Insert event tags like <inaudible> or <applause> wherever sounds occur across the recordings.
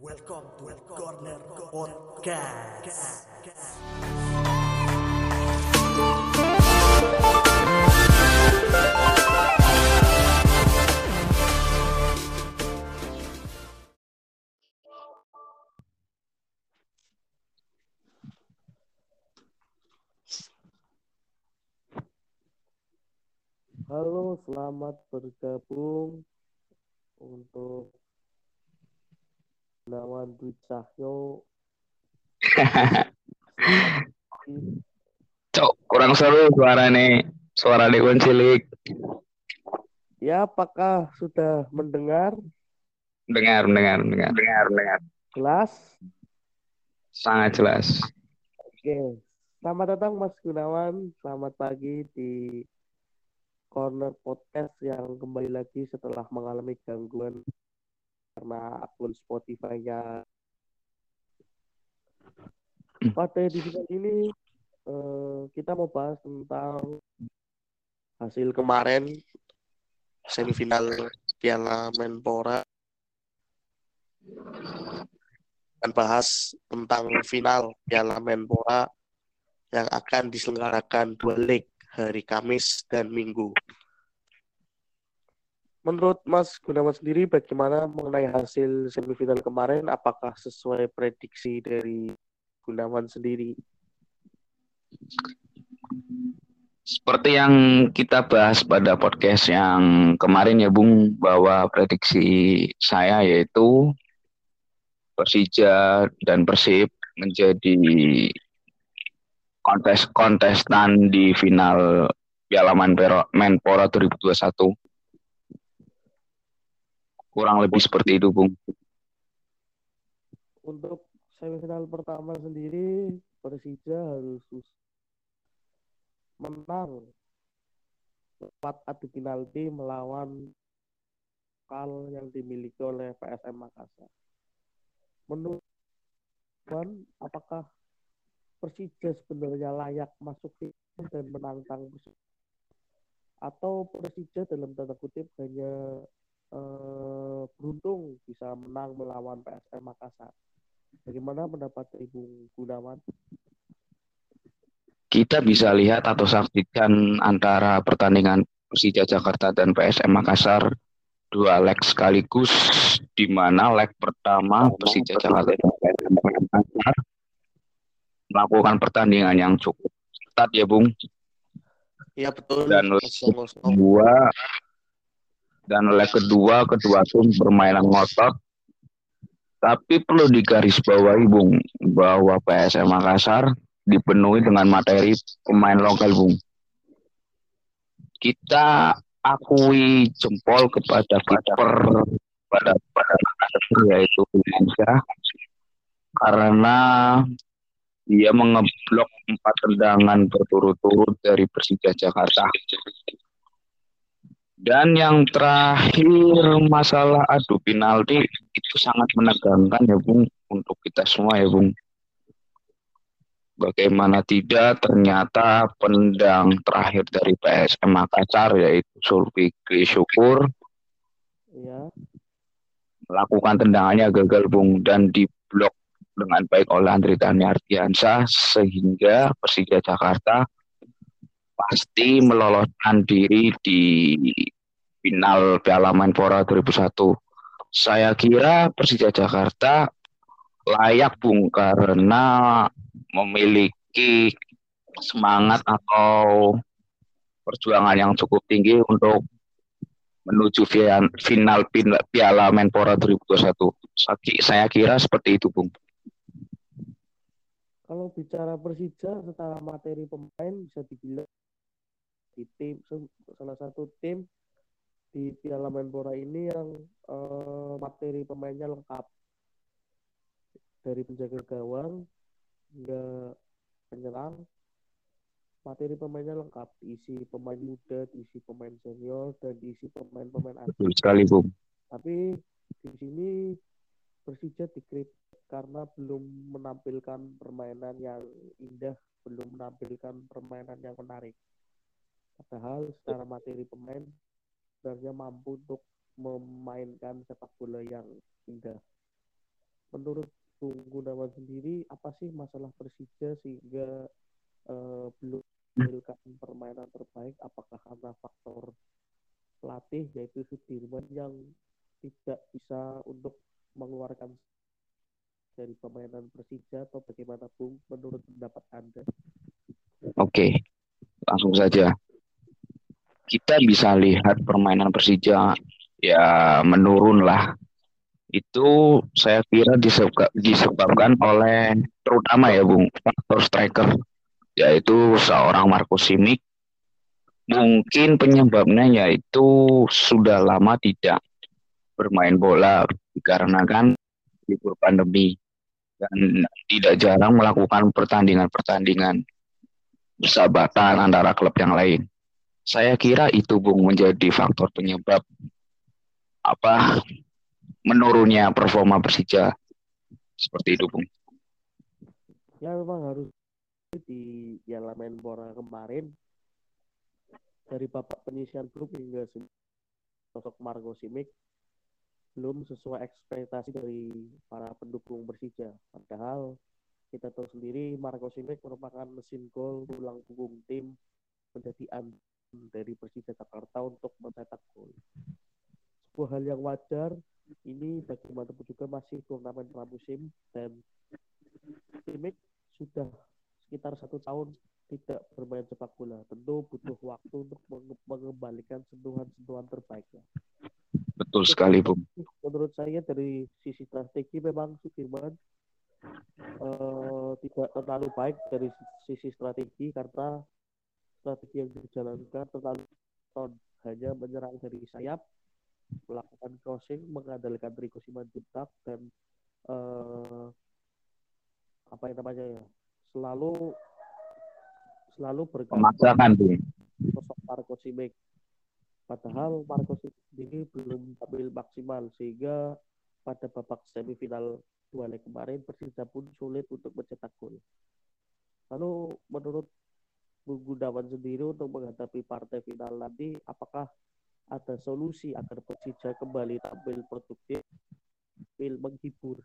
Welcome to Corner Podcast. Halo, selamat bergabung untuk Gunawan Dwi Cahyo. <laughs> Cok, kurang seru suara nih. Suara Dewan Cilik. Ya, apakah sudah mendengar Dengar, dengar, dengar. Dengar, dengar. jelas? Sangat jelas. Oke, selamat datang Mas Gunawan. Selamat pagi di Corner Podcast yang kembali lagi setelah mengalami gangguan karena akun Spotify-nya. Pada edisi kali ini eh, kita mau bahas tentang hasil kemarin semifinal Piala Menpora dan bahas tentang final Piala Menpora yang akan diselenggarakan dua leg hari Kamis dan Minggu. Menurut Mas Gunawan sendiri bagaimana mengenai hasil semifinal kemarin? Apakah sesuai prediksi dari Gunawan sendiri? Seperti yang kita bahas pada podcast yang kemarin ya Bung, bahwa prediksi saya yaitu Persija dan Persib menjadi kontes kontestan di final Piala Menpora, Menpora 2021. Kurang lebih seperti itu, Bung. Untuk semifinal pertama sendiri Persija harus menang lewat adu penalti melawan kal yang dimiliki oleh PSM Makassar. Menurut Wan, apakah Persija sebenarnya layak masuk tim dan menantang Persib? Atau Persija dalam tanda kutip hanya eh, beruntung bisa menang melawan PSM Makassar? Bagaimana pendapat Ibu Gunawan? Kita bisa lihat atau saksikan antara pertandingan Persija Jakarta dan PSM Makassar dua leg sekaligus di mana leg pertama Persija Jakarta dan PSM Makassar melakukan pertandingan yang cukup ketat ya Bung Iya betul. Dan kedua dan leg kedua kedua tim bermainan ngotot tapi perlu digarisbawahi Bung bahwa PSM Makassar dipenuhi dengan materi pemain lokal Bung kita akui jempol kepada kiper pada pada yaitu Indonesia karena dia mengeblok empat tendangan berturut-turut dari Persija Jakarta. Dan yang terakhir masalah adu penalti itu sangat menegangkan ya Bung untuk kita semua ya Bung. Bagaimana tidak ternyata pendang terakhir dari PSM Makassar yaitu Sulfikri Syukur Iya. melakukan tendangannya gagal Bung dan diblok dengan baik oleh Andri Tani Ardiansyah sehingga Persija Jakarta pasti meloloskan diri di final Piala Menpora 2001. Saya kira Persija Jakarta layak Bung karena memiliki semangat atau perjuangan yang cukup tinggi untuk menuju final Piala Menpora 2021. Saki- Saya kira seperti itu, Bung. Kalau bicara Persija secara materi pemain bisa dibilang di tim salah satu tim di Piala Menpora ini yang eh, materi pemainnya lengkap dari penjaga gawang hingga penyerang materi pemainnya lengkap diisi pemain muda diisi pemain senior dan diisi pemain-pemain asing sekali, Bung. tapi di sini Persija dikritik karena belum menampilkan permainan yang indah, belum menampilkan permainan yang menarik. Padahal secara materi pemain sebenarnya mampu untuk memainkan sepak bola yang indah. menurut Bung Gunawan sendiri apa sih masalah Persija sehingga uh, belum menampilkan permainan terbaik? Apakah karena faktor pelatih yaitu Sudirman yang tidak bisa untuk mengeluarkan dari permainan Persija atau bagaimana Bung menurut pendapat Anda? Oke, langsung saja. Kita bisa lihat permainan Persija ya menurun lah. Itu saya kira disebabkan oleh terutama ya Bung faktor striker yaitu seorang Marco Simic. Mungkin penyebabnya yaitu sudah lama tidak bermain bola dikarenakan libur pandemi dan tidak jarang melakukan pertandingan-pertandingan persahabatan antara klub yang lain. Saya kira itu Bung menjadi faktor penyebab apa menurunnya performa Persija. Seperti itu Bung. Ya memang harus di Piala Menpora kemarin dari bapak penyisian grup hingga sosok Marco Simic belum sesuai ekspektasi dari para pendukung Persija. Padahal kita tahu sendiri Marco Simic merupakan mesin gol tulang punggung tim menjadi an dari Persija Jakarta untuk mencetak gol. Sebuah hal yang wajar ini bagaimanapun juga masih turnamen pramusim dan Simic sudah sekitar satu tahun tidak bermain sepak bola. Tentu butuh waktu untuk mengembalikan sentuhan-sentuhan terbaiknya. Betul sekali, Bung. Menurut saya dari sisi strategi memang Sudirman uh, tidak terlalu baik dari sisi strategi karena strategi yang dijalankan terlalu ton hanya menyerang dari sayap, melakukan crossing, mengandalkan Rico Simanjuntak dan uh, apa yang namanya ya selalu selalu bergantung sosok Marco Simic Padahal Marcos sendiri belum tampil maksimal sehingga pada babak semifinal dua leg kemarin Persija pun sulit untuk mencetak gol. Lalu menurut Bung Gunawan sendiri untuk menghadapi partai final nanti apakah ada solusi agar Persija kembali tampil produktif, tampil menghibur?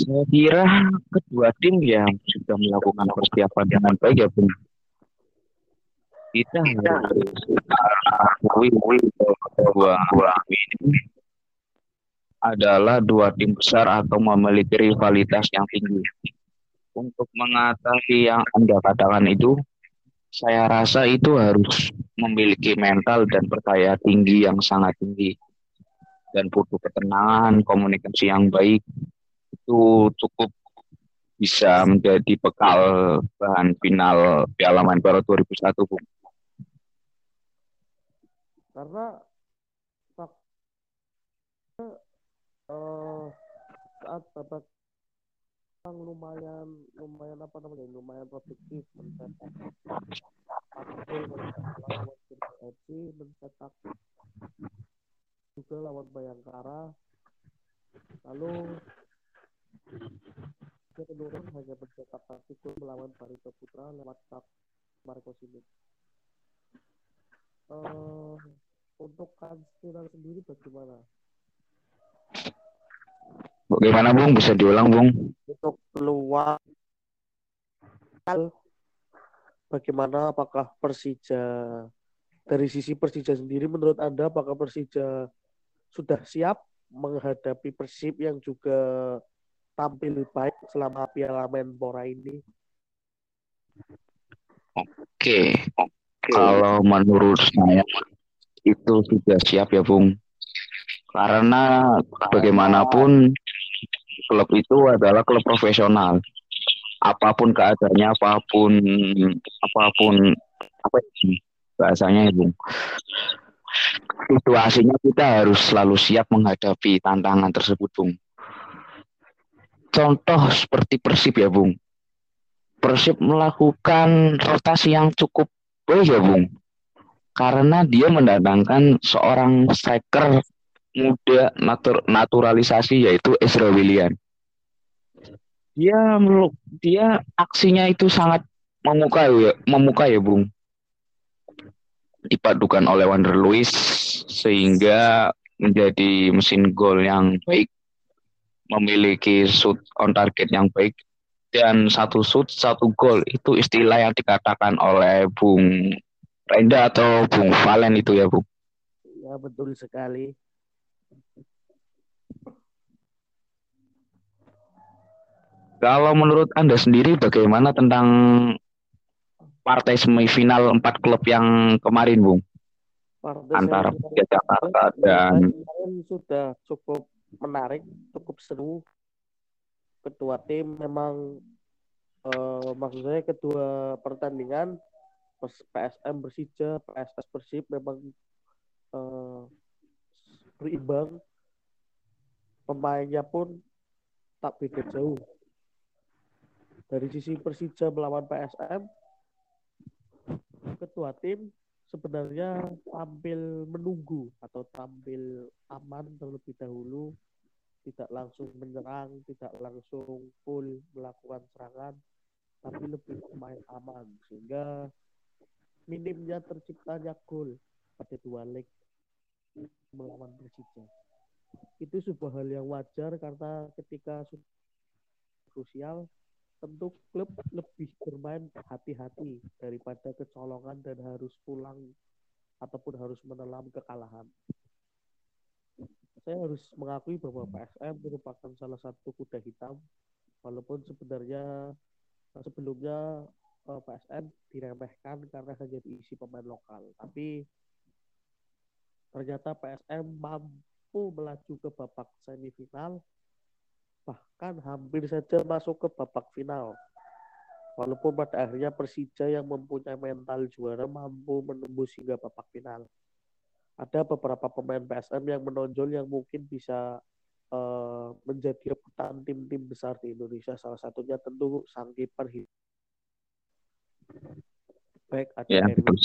Saya kira kedua tim yang sudah melakukan persiapan dengan baik ya Bung kita harus akui bahwa ini adalah dua tim besar atau memiliki rivalitas yang tinggi. Untuk mengatasi yang Anda katakan itu, saya rasa itu harus memiliki mental dan percaya tinggi yang sangat tinggi. Dan butuh ketenangan, komunikasi yang baik, itu cukup bisa menjadi bekal bahan final Piala Menpora 2001, Bung karena uh, saat babak lumayan lumayan apa namanya lumayan produktif mencetak. FC mencetak juga lawan Bayangkara. Lalu dia menurun hanya mencetak satu gol melawan Barito Putra lewat Marco Simic uh, untuk Kansiran sendiri bagaimana? Bagaimana Bung? Bisa diulang Bung? Untuk peluang bagaimana apakah Persija dari sisi Persija sendiri menurut Anda apakah Persija sudah siap menghadapi Persib yang juga tampil baik selama Piala Menpora ini? Oke, kalau menurut saya itu sudah siap ya Bung. Karena bagaimanapun klub itu adalah klub profesional. Apa pun keadaannya, apa pun apa pun apa ini bahasanya ya Bung. Situasinya kita harus selalu siap menghadapi tantangan tersebut Bung. Contoh seperti Persib ya Bung. Persib melakukan rotasi yang cukup Oh ya Bung, karena dia mendatangkan seorang striker muda natur naturalisasi yaitu Ezra William. Dia dia aksinya itu sangat memuka ya, memuka ya Bung. Dipadukan oleh Wander Luis sehingga menjadi mesin gol yang baik, memiliki shoot on target yang baik, dan satu shoot satu gol itu istilah yang dikatakan oleh Bung Renda atau Bung Valen itu ya Bung. Ya betul sekali. Kalau menurut Anda sendiri bagaimana tentang partai semifinal empat klub yang kemarin, Bung? Partai Antara Persija Jakarta dan kemarin sudah cukup menarik, cukup seru. Kedua tim memang eh, maksud saya kedua pertandingan PSM Persija, PSS Persib memang eh, berimbang. Pemainnya pun tak beda jauh. Dari sisi Persija melawan PSM, ketua tim sebenarnya tampil menunggu atau tampil aman terlebih dahulu, tidak langsung menyerang, tidak langsung full melakukan serangan, tapi lebih main aman sehingga minimnya terciptanya gol pada dua leg melawan Persija. Itu sebuah hal yang wajar karena ketika krusial tentu klub lebih bermain hati-hati daripada kecolongan dan harus pulang ataupun harus menelan kekalahan. Saya harus mengakui bahwa PSM merupakan salah satu kuda hitam, walaupun sebenarnya sebelumnya eh, PSM diremehkan karena hanya diisi pemain lokal. Tapi ternyata PSM mampu melaju ke babak semifinal bahkan hampir saja masuk ke babak final. Walaupun pada akhirnya Persija yang mempunyai mental juara mampu menembus hingga babak final. Ada beberapa pemain PSM yang menonjol yang mungkin bisa eh, menjadi rebutan tim-tim besar di Indonesia. Salah satunya tentu sang kiper baik ada Ya, Erwin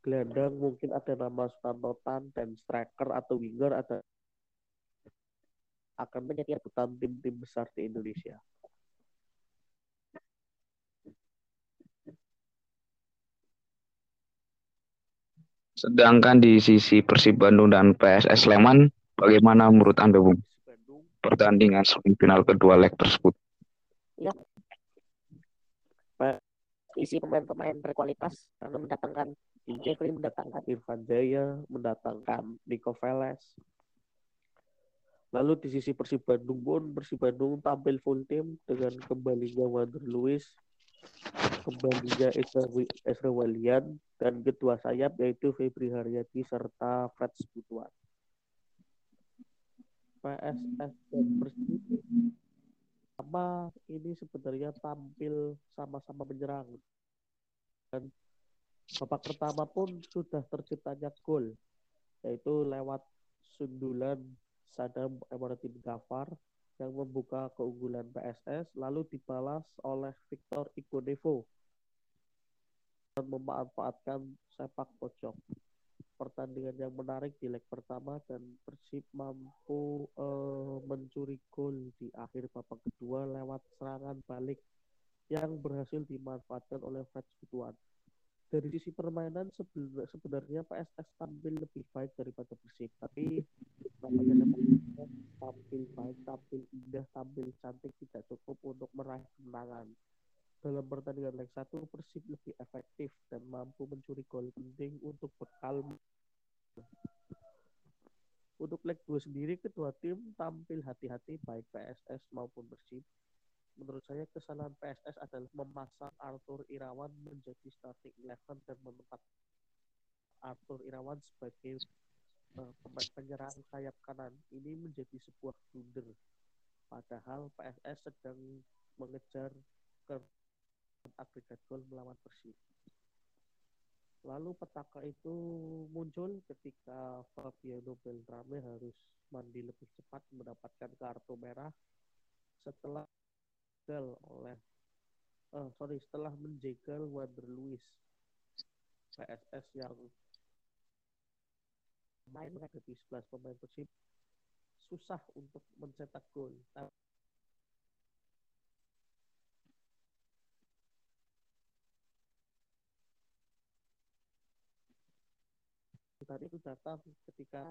gelandang mungkin ada nama Sutantotan dan striker atau winger ada akan menjadi rebutan tim-tim besar di Indonesia. sedangkan di sisi Persib Bandung dan PSS Sleman bagaimana menurut Anda, Bung? Pertandingan semifinal kedua leg tersebut. isi pemain-pemain berkualitas karena mendatangkan Jeffrey mendatangkan Irfan Jaya mendatangkan Nico Veles. Lalu di sisi Persib Bandung pun Persib Bandung tampil full tim dengan kembalinya Wander Luis, kembalinya Ezra Walian, dan kedua sayap yaitu Febri Haryadi serta Fred Butuan. PSS dan Persib sama ini sebenarnya tampil sama-sama menyerang. Dan babak pertama pun sudah terciptanya gol, yaitu lewat sundulan Sadam Emaratin Gafar yang membuka keunggulan PSS, lalu dibalas oleh Victor Ikonevo dan memanfaatkan sepak pojok. Pertandingan yang menarik di leg pertama dan Persib mampu eh, mencuri gol di akhir babak kedua lewat serangan balik yang berhasil dimanfaatkan oleh Fred Butuan. Dari sisi permainan seben- sebenarnya PSS tampil lebih baik daripada Persib, tapi namanya tampil baik, tampil indah, tampil cantik tidak cukup untuk meraih kemenangan. Dalam pertandingan leg 1, Persib lebih efektif dan mampu mencuri gol penting untuk bekal untuk leg 2 sendiri, kedua tim tampil hati-hati baik PSS maupun Persib. Menurut saya kesalahan PSS adalah memasang Arthur Irawan menjadi starting eleven dan menempatkan Arthur Irawan sebagai penyerang sayap kanan. Ini menjadi sebuah blunder. Padahal PSS sedang mengejar ke agregat gol melawan Persib. Lalu petaka itu muncul ketika Fabiano Beltrame harus mandi lebih cepat mendapatkan kartu merah setelah gagal oleh eh sorry setelah menjegal Wander Luis PSS yang main ada di 11 pemain Persib susah untuk mencetak gol. Dan itu datang ketika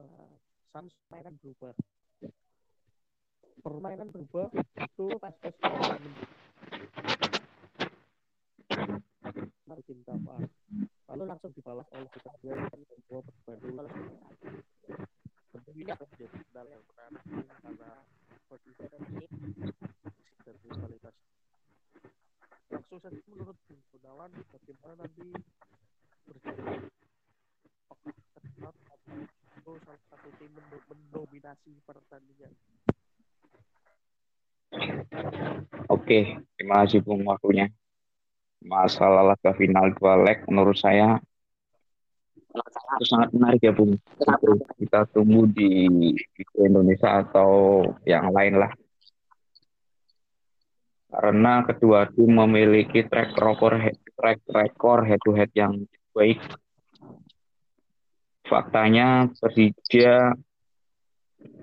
uh, Suns permainan berubah permainan berubah itu pas Kapal lalu langsung dibalas oleh kita dan membawa ini akan menjadi yang karena dan langsung saja menurut Bung Gunawan bagaimana nanti berjalan ketat atau salah satu tim mendominasi pertandingan Oke, terima kasih Bung waktunya. Masalah laga final dua leg menurut saya itu sangat menarik ya Bung. Kita tunggu di Indonesia atau yang lain lah. Karena kedua tim memiliki track record track record head to head yang baik. Faktanya Persija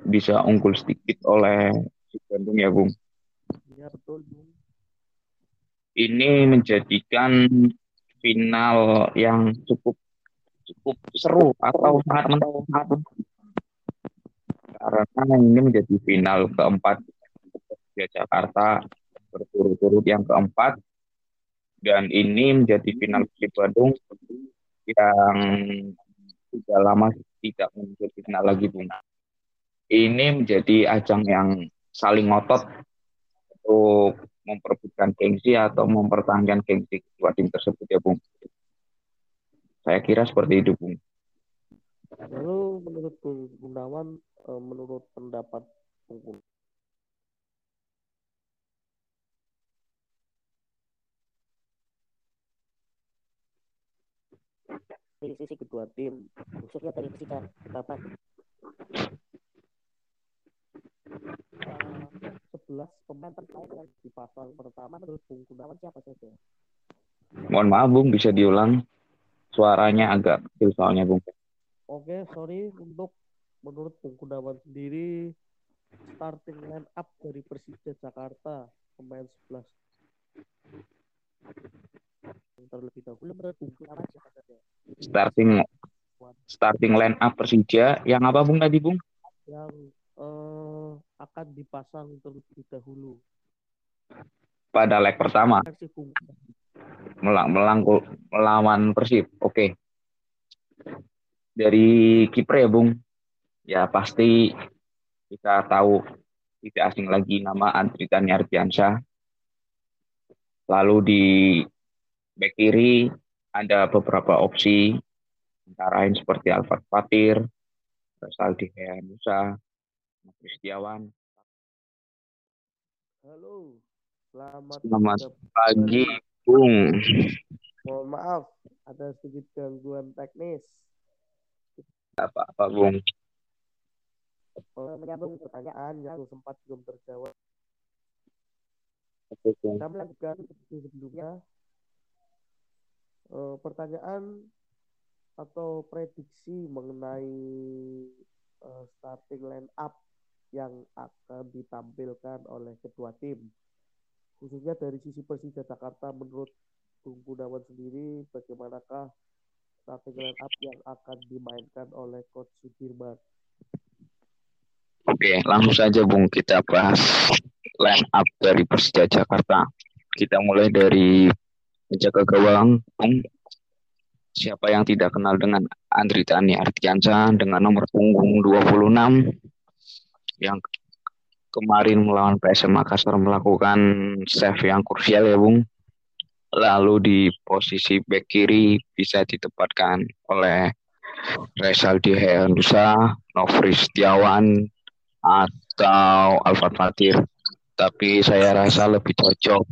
bisa unggul sedikit oleh Bandung ya Bung. Iya betul Bung. Ini menjadikan final yang cukup cukup seru atau sangat menarik karena ini menjadi final keempat di Jakarta berturut-turut yang keempat dan ini menjadi final di Bandung yang sudah lama tidak muncul final lagi Bung. Ini menjadi ajang yang saling ngotot untuk memperbutkan gengsi atau mempertahankan gengsi kedua tim tersebut ya Bung. Saya kira seperti itu Bung. Lalu menurut Bung Gunawan, eh, menurut pendapat Bung Gunawan, dari sisi kedua tim khususnya dari sisi papan 11 pemain terkait di pasal pertama menurut Bung Gunawan siapa saja? Mohon maaf Bung, bisa diulang suaranya agak kecil soalnya Bung. Oke, sorry untuk menurut Bung Gunawan sendiri starting line up dari Persija Jakarta pemain 11 terlebih dahulu menurut Bung Gunawan siapa saja? Starting starting line up Persija yang apa Bung tadi Bung? Yang uh, akan dipasang terlebih dahulu pada leg pertama melang melangkul melawan Persib. Oke. Okay. Dari kiper ya, Bung. Ya pasti kita tahu tidak asing lagi nama Andri Tani Ardiansyah. Lalu di back kiri ada beberapa opsi antara lain seperti Alfred Fatir, Saldi Musa, Kristiawan. Halo, selamat, selamat pagi, Bung. Mohon maaf, ada sedikit gangguan teknis. Apa-apa, Bung. Menyambung pertanyaan yang sempat belum terjawab. Oke, Kita melanjutkan seperti sebelumnya. Uh, pertanyaan atau prediksi mengenai uh, starting line up yang akan ditampilkan oleh kedua tim khususnya dari sisi Persija Jakarta menurut Bung Gunawan sendiri bagaimanakah starting line up yang akan dimainkan oleh Coach Sudirman Oke, langsung saja Bung kita bahas line up dari Persija Jakarta. Kita mulai dari penjaga gawang, Bung. Siapa yang tidak kenal dengan Andri Tani Artiansa dengan nomor punggung 26 yang kemarin melawan PSM Makassar melakukan save yang krusial ya Bung. Lalu di posisi back kiri bisa ditempatkan oleh Resaldi Heanusa, Nofri Setiawan, atau Alfat Fatir. Tapi saya rasa lebih cocok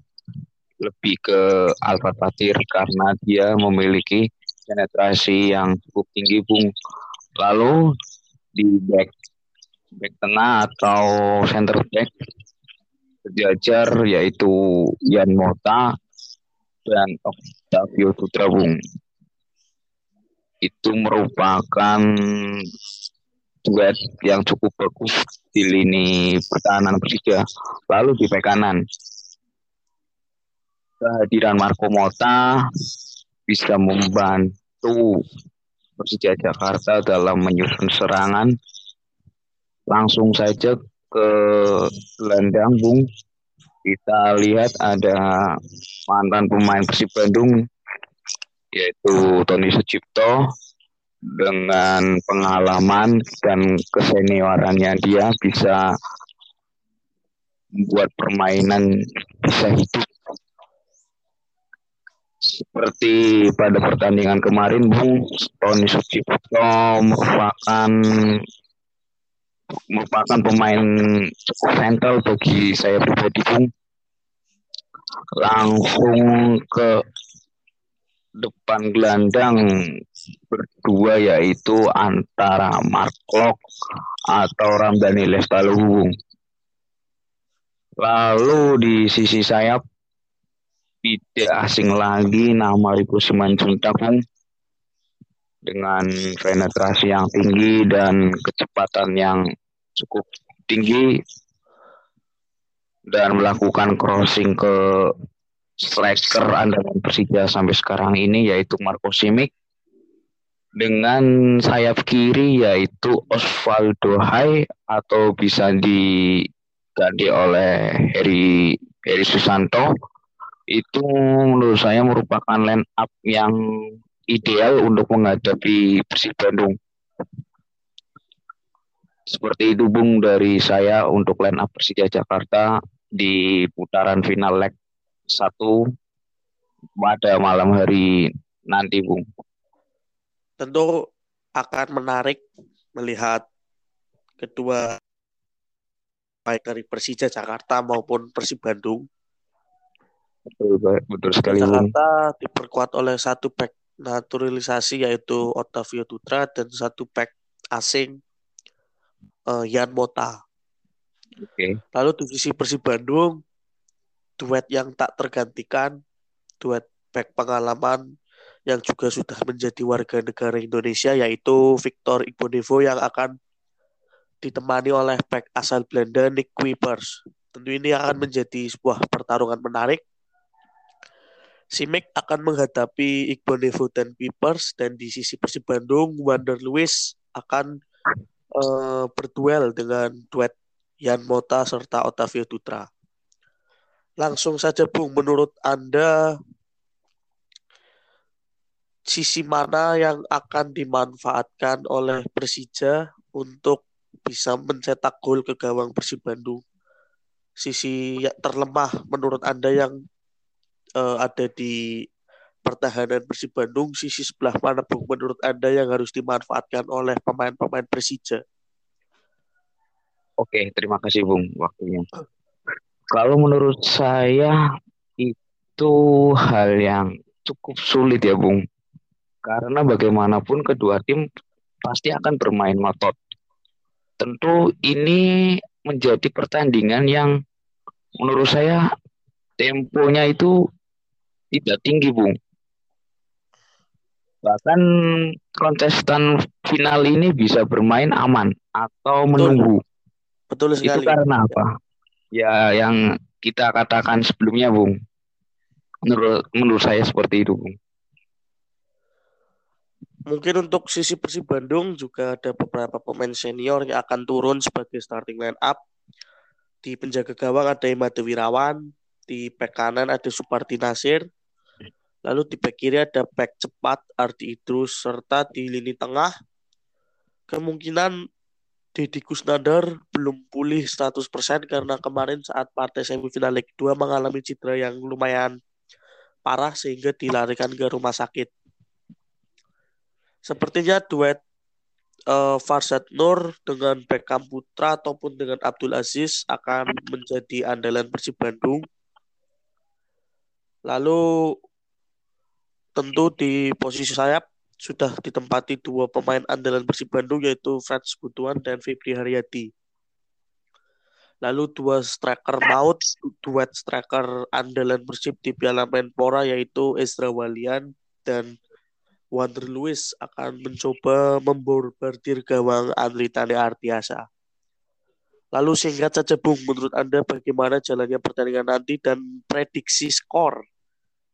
lebih ke Alfat Fatir karena dia memiliki penetrasi yang cukup tinggi Bung. Lalu di back back tengah atau center back sejajar yaitu Yan Mota dan Octavio Bung Itu merupakan duet yang cukup bagus di lini pertahanan Persija. Lalu di bek kanan kehadiran Marco Mota bisa membantu Persija Jakarta dalam menyusun serangan. Langsung saja ke gelandang, Bung. Kita lihat ada mantan pemain Persib Bandung yaitu Tony Sucipto dengan pengalaman dan keseniorannya dia bisa membuat permainan bisa hidup seperti pada pertandingan kemarin Bung Tony Sucipto merupakan merupakan pemain sentral bagi saya pribadi Bung langsung ke depan gelandang berdua yaitu antara Mark Lok atau Ramdhani Lestaluhu. Lalu di sisi sayap tidak asing lagi nama Riko Simanjuntak dengan penetrasi yang tinggi dan kecepatan yang cukup tinggi dan melakukan crossing ke striker andalan Persija sampai sekarang ini yaitu Marco Simic. Dengan sayap kiri yaitu Osvaldo Hai atau bisa diganti oleh Heri Heri Susanto. Itu menurut saya merupakan line up yang ideal untuk menghadapi Persib Bandung. Seperti itu Bung dari saya untuk line up Persija Jakarta di putaran final leg satu pada malam hari nanti, Bung. Tentu akan menarik melihat kedua baik dari Persija Jakarta maupun Persib Bandung. Betul, betul sekali. Jakarta diperkuat oleh satu back naturalisasi yaitu Otavio Dutra dan satu back asing uh, Yan Mota. Okay. Lalu di sisi Persib Bandung duet yang tak tergantikan, duet back pengalaman yang juga sudah menjadi warga negara Indonesia yaitu Victor Igbonevo yang akan ditemani oleh back asal Belanda Nick Kuipers. Tentu ini akan menjadi sebuah pertarungan menarik. Simic akan menghadapi Igbonevo dan Kuipers dan di sisi Persib Bandung Wander Lewis akan uh, berduel dengan duet Yan Mota serta Otavio Dutra. Langsung saja Bung, menurut Anda sisi mana yang akan dimanfaatkan oleh Persija untuk bisa mencetak gol ke gawang Persib Bandung? Sisi terlemah menurut Anda yang uh, ada di pertahanan Persib Bandung, sisi sebelah mana Bung menurut Anda yang harus dimanfaatkan oleh pemain-pemain Persija? Oke, terima kasih Bung waktunya. Kalau menurut saya itu hal yang cukup sulit ya, Bung. Karena bagaimanapun kedua tim pasti akan bermain ngotot. Tentu ini menjadi pertandingan yang menurut saya temponya itu tidak tinggi, Bung. Bahkan kontestan final ini bisa bermain aman atau menunggu. Betul sekali. Itu karena apa? ya yang kita katakan sebelumnya Bung. Menurut menurut saya seperti itu Bung. Mungkin untuk sisi Persib Bandung juga ada beberapa pemain senior yang akan turun sebagai starting line up. Di penjaga gawang ada Imade Wirawan, di back kanan ada Suparti Nasir, lalu di back kiri ada back cepat Ardi Idrus, serta di lini tengah kemungkinan Deddy Kusnandar belum pulih 100% karena kemarin saat partai semifinal leg 2 mengalami cedera yang lumayan parah sehingga dilarikan ke rumah sakit. Sepertinya duet uh, Farsad Nur dengan Beckham Putra ataupun dengan Abdul Aziz akan menjadi andalan Persib Bandung. Lalu tentu di posisi sayap sudah ditempati dua pemain andalan Persib Bandung yaitu Frans Butuan dan Febri Haryadi. Lalu dua striker maut, duet striker andalan Persib di Piala Menpora yaitu Ezra Walian dan Wander Lewis akan mencoba memborbardir gawang Andri Tani Artiasa. Lalu singkat saja Bung, menurut Anda bagaimana jalannya pertandingan nanti dan prediksi skor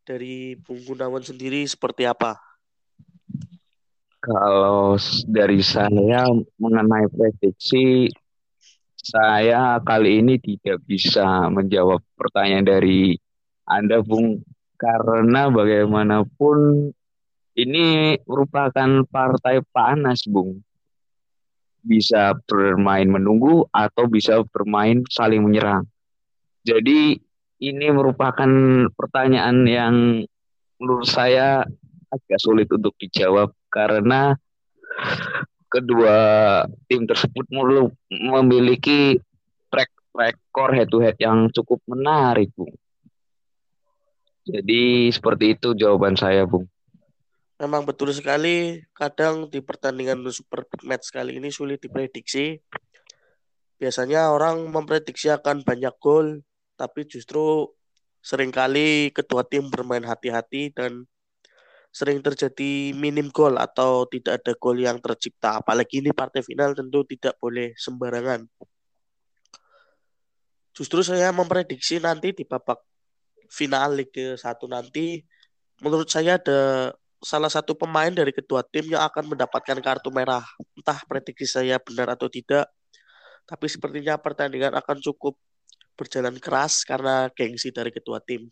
dari Bung Gunawan sendiri seperti apa? Kalau dari saya mengenai prediksi, saya kali ini tidak bisa menjawab pertanyaan dari Anda, Bung, karena bagaimanapun ini merupakan partai panas, Bung. Bisa bermain menunggu atau bisa bermain saling menyerang. Jadi ini merupakan pertanyaan yang menurut saya agak sulit untuk dijawab karena kedua tim tersebut memiliki track record head to head yang cukup menarik, Bung. Jadi seperti itu jawaban saya, Bung. Memang betul sekali, kadang di pertandingan super match kali ini sulit diprediksi. Biasanya orang memprediksi akan banyak gol, tapi justru sering kali kedua tim bermain hati-hati dan sering terjadi minim gol atau tidak ada gol yang tercipta. Apalagi ini partai final tentu tidak boleh sembarangan. Justru saya memprediksi nanti di babak final Liga 1 nanti menurut saya ada salah satu pemain dari kedua tim yang akan mendapatkan kartu merah. Entah prediksi saya benar atau tidak, tapi sepertinya pertandingan akan cukup berjalan keras karena gengsi dari kedua tim.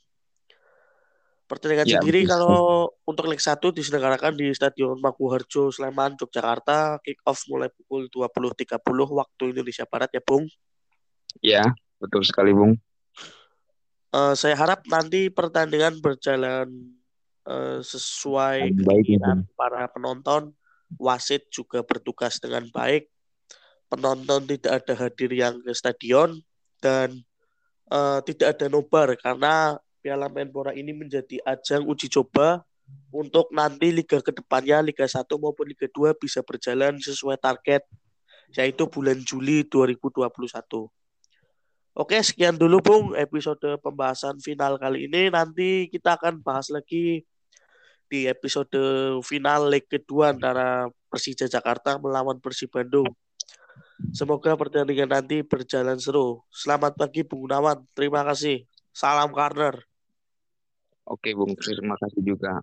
Pertandingan Ya, sendiri betul kalau untuk leg 1 diselenggarakan di Stadion Maguharjo, Sleman, Yogyakarta. Kick off mulai pukul 20.30 waktu Indonesia Barat ya, Bung. Ya, betul sekali, Bung. Eh, saya harap nanti pertandingan berjalan eh, sesuai ya, keinginan para penonton. Wasit juga bertugas dengan baik. Penonton tidak ada hadir yang ke stadion dan eh, tidak ada nobar karena Piala Menpora ini menjadi ajang uji coba untuk nanti liga ke depannya Liga 1 maupun Liga 2 bisa berjalan sesuai target yaitu bulan Juli 2021. Oke, sekian dulu Bung episode pembahasan final kali ini. Nanti kita akan bahas lagi di episode final leg kedua antara Persija Jakarta melawan Persib Bandung. Semoga pertandingan nanti berjalan seru. Selamat pagi Bung Gunawan. Terima kasih. Salam Karner. Oke, Bung. Terima kasih juga.